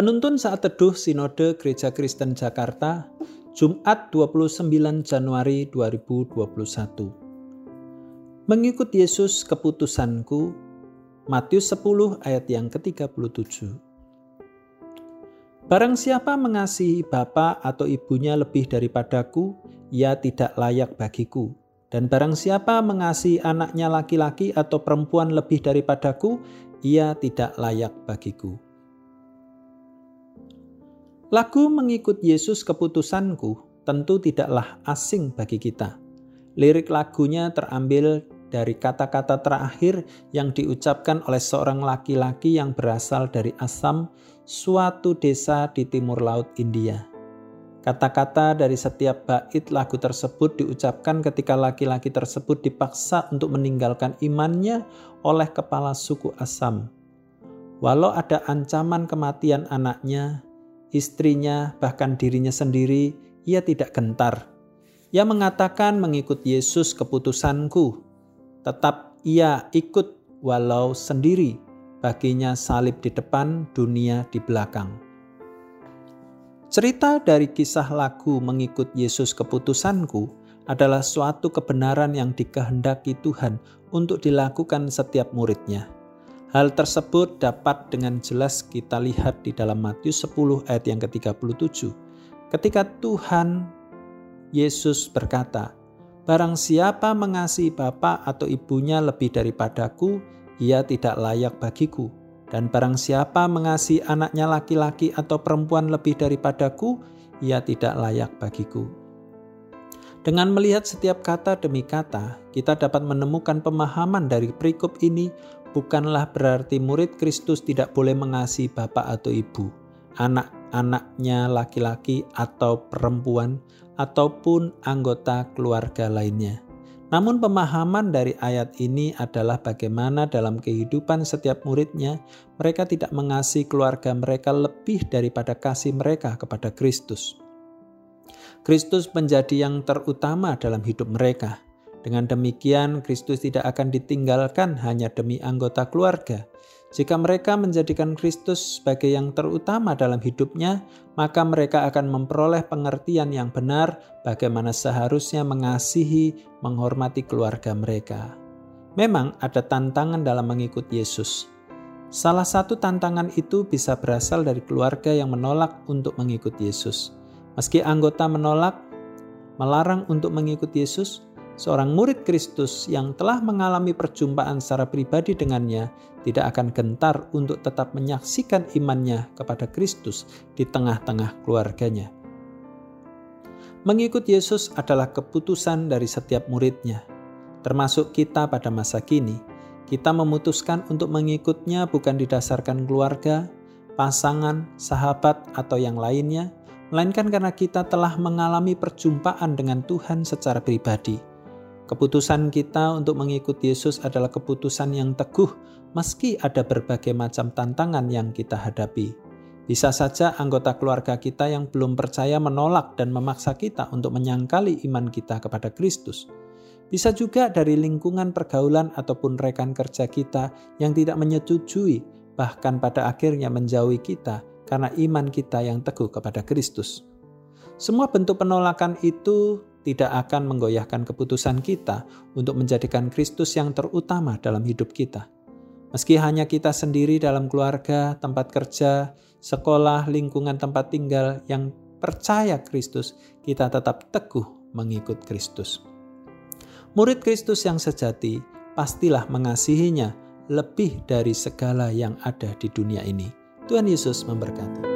Penuntun saat teduh Sinode Gereja Kristen Jakarta, Jumat 29 Januari 2021. Mengikut Yesus keputusanku, Matius 10 ayat yang ke-37. Barang siapa mengasihi bapa atau ibunya lebih daripadaku, ia tidak layak bagiku. Dan barang siapa mengasihi anaknya laki-laki atau perempuan lebih daripadaku, ia tidak layak bagiku. Lagu mengikut Yesus keputusanku tentu tidaklah asing bagi kita. Lirik lagunya terambil dari kata-kata terakhir yang diucapkan oleh seorang laki-laki yang berasal dari Assam, suatu desa di timur laut India. Kata-kata dari setiap bait lagu tersebut diucapkan ketika laki-laki tersebut dipaksa untuk meninggalkan imannya oleh kepala suku Asam. Walau ada ancaman kematian anaknya, istrinya, bahkan dirinya sendiri, ia tidak gentar. Ia mengatakan mengikut Yesus keputusanku. Tetap ia ikut walau sendiri, baginya salib di depan, dunia di belakang. Cerita dari kisah lagu mengikut Yesus keputusanku adalah suatu kebenaran yang dikehendaki Tuhan untuk dilakukan setiap muridnya. Hal tersebut dapat dengan jelas kita lihat di dalam Matius 10 ayat yang ke-37. Ketika Tuhan Yesus berkata, Barang siapa mengasihi bapak atau ibunya lebih daripadaku, ia tidak layak bagiku. Dan barang siapa mengasihi anaknya laki-laki atau perempuan lebih daripadaku, ia tidak layak bagiku. Dengan melihat setiap kata demi kata, kita dapat menemukan pemahaman dari perikop ini bukanlah berarti murid Kristus tidak boleh mengasihi bapak atau ibu, anak-anaknya laki-laki atau perempuan, ataupun anggota keluarga lainnya. Namun pemahaman dari ayat ini adalah bagaimana dalam kehidupan setiap muridnya mereka tidak mengasihi keluarga mereka lebih daripada kasih mereka kepada Kristus. Kristus menjadi yang terutama dalam hidup mereka. Dengan demikian, Kristus tidak akan ditinggalkan hanya demi anggota keluarga, jika mereka menjadikan Kristus sebagai yang terutama dalam hidupnya, maka mereka akan memperoleh pengertian yang benar bagaimana seharusnya mengasihi, menghormati keluarga mereka. Memang ada tantangan dalam mengikut Yesus. Salah satu tantangan itu bisa berasal dari keluarga yang menolak untuk mengikut Yesus. Meski anggota menolak, melarang untuk mengikut Yesus, seorang murid Kristus yang telah mengalami perjumpaan secara pribadi dengannya tidak akan gentar untuk tetap menyaksikan imannya kepada Kristus di tengah-tengah keluarganya. Mengikut Yesus adalah keputusan dari setiap muridnya, termasuk kita pada masa kini. Kita memutuskan untuk mengikutnya bukan didasarkan keluarga, pasangan, sahabat, atau yang lainnya, melainkan karena kita telah mengalami perjumpaan dengan Tuhan secara pribadi Keputusan kita untuk mengikuti Yesus adalah keputusan yang teguh, meski ada berbagai macam tantangan yang kita hadapi. Bisa saja anggota keluarga kita yang belum percaya menolak dan memaksa kita untuk menyangkali iman kita kepada Kristus. Bisa juga dari lingkungan pergaulan ataupun rekan kerja kita yang tidak menyetujui, bahkan pada akhirnya menjauhi kita karena iman kita yang teguh kepada Kristus. Semua bentuk penolakan itu tidak akan menggoyahkan keputusan kita untuk menjadikan Kristus yang terutama dalam hidup kita. Meski hanya kita sendiri dalam keluarga, tempat kerja, sekolah, lingkungan tempat tinggal yang percaya Kristus, kita tetap teguh mengikut Kristus. Murid Kristus yang sejati pastilah mengasihinya lebih dari segala yang ada di dunia ini. Tuhan Yesus memberkati.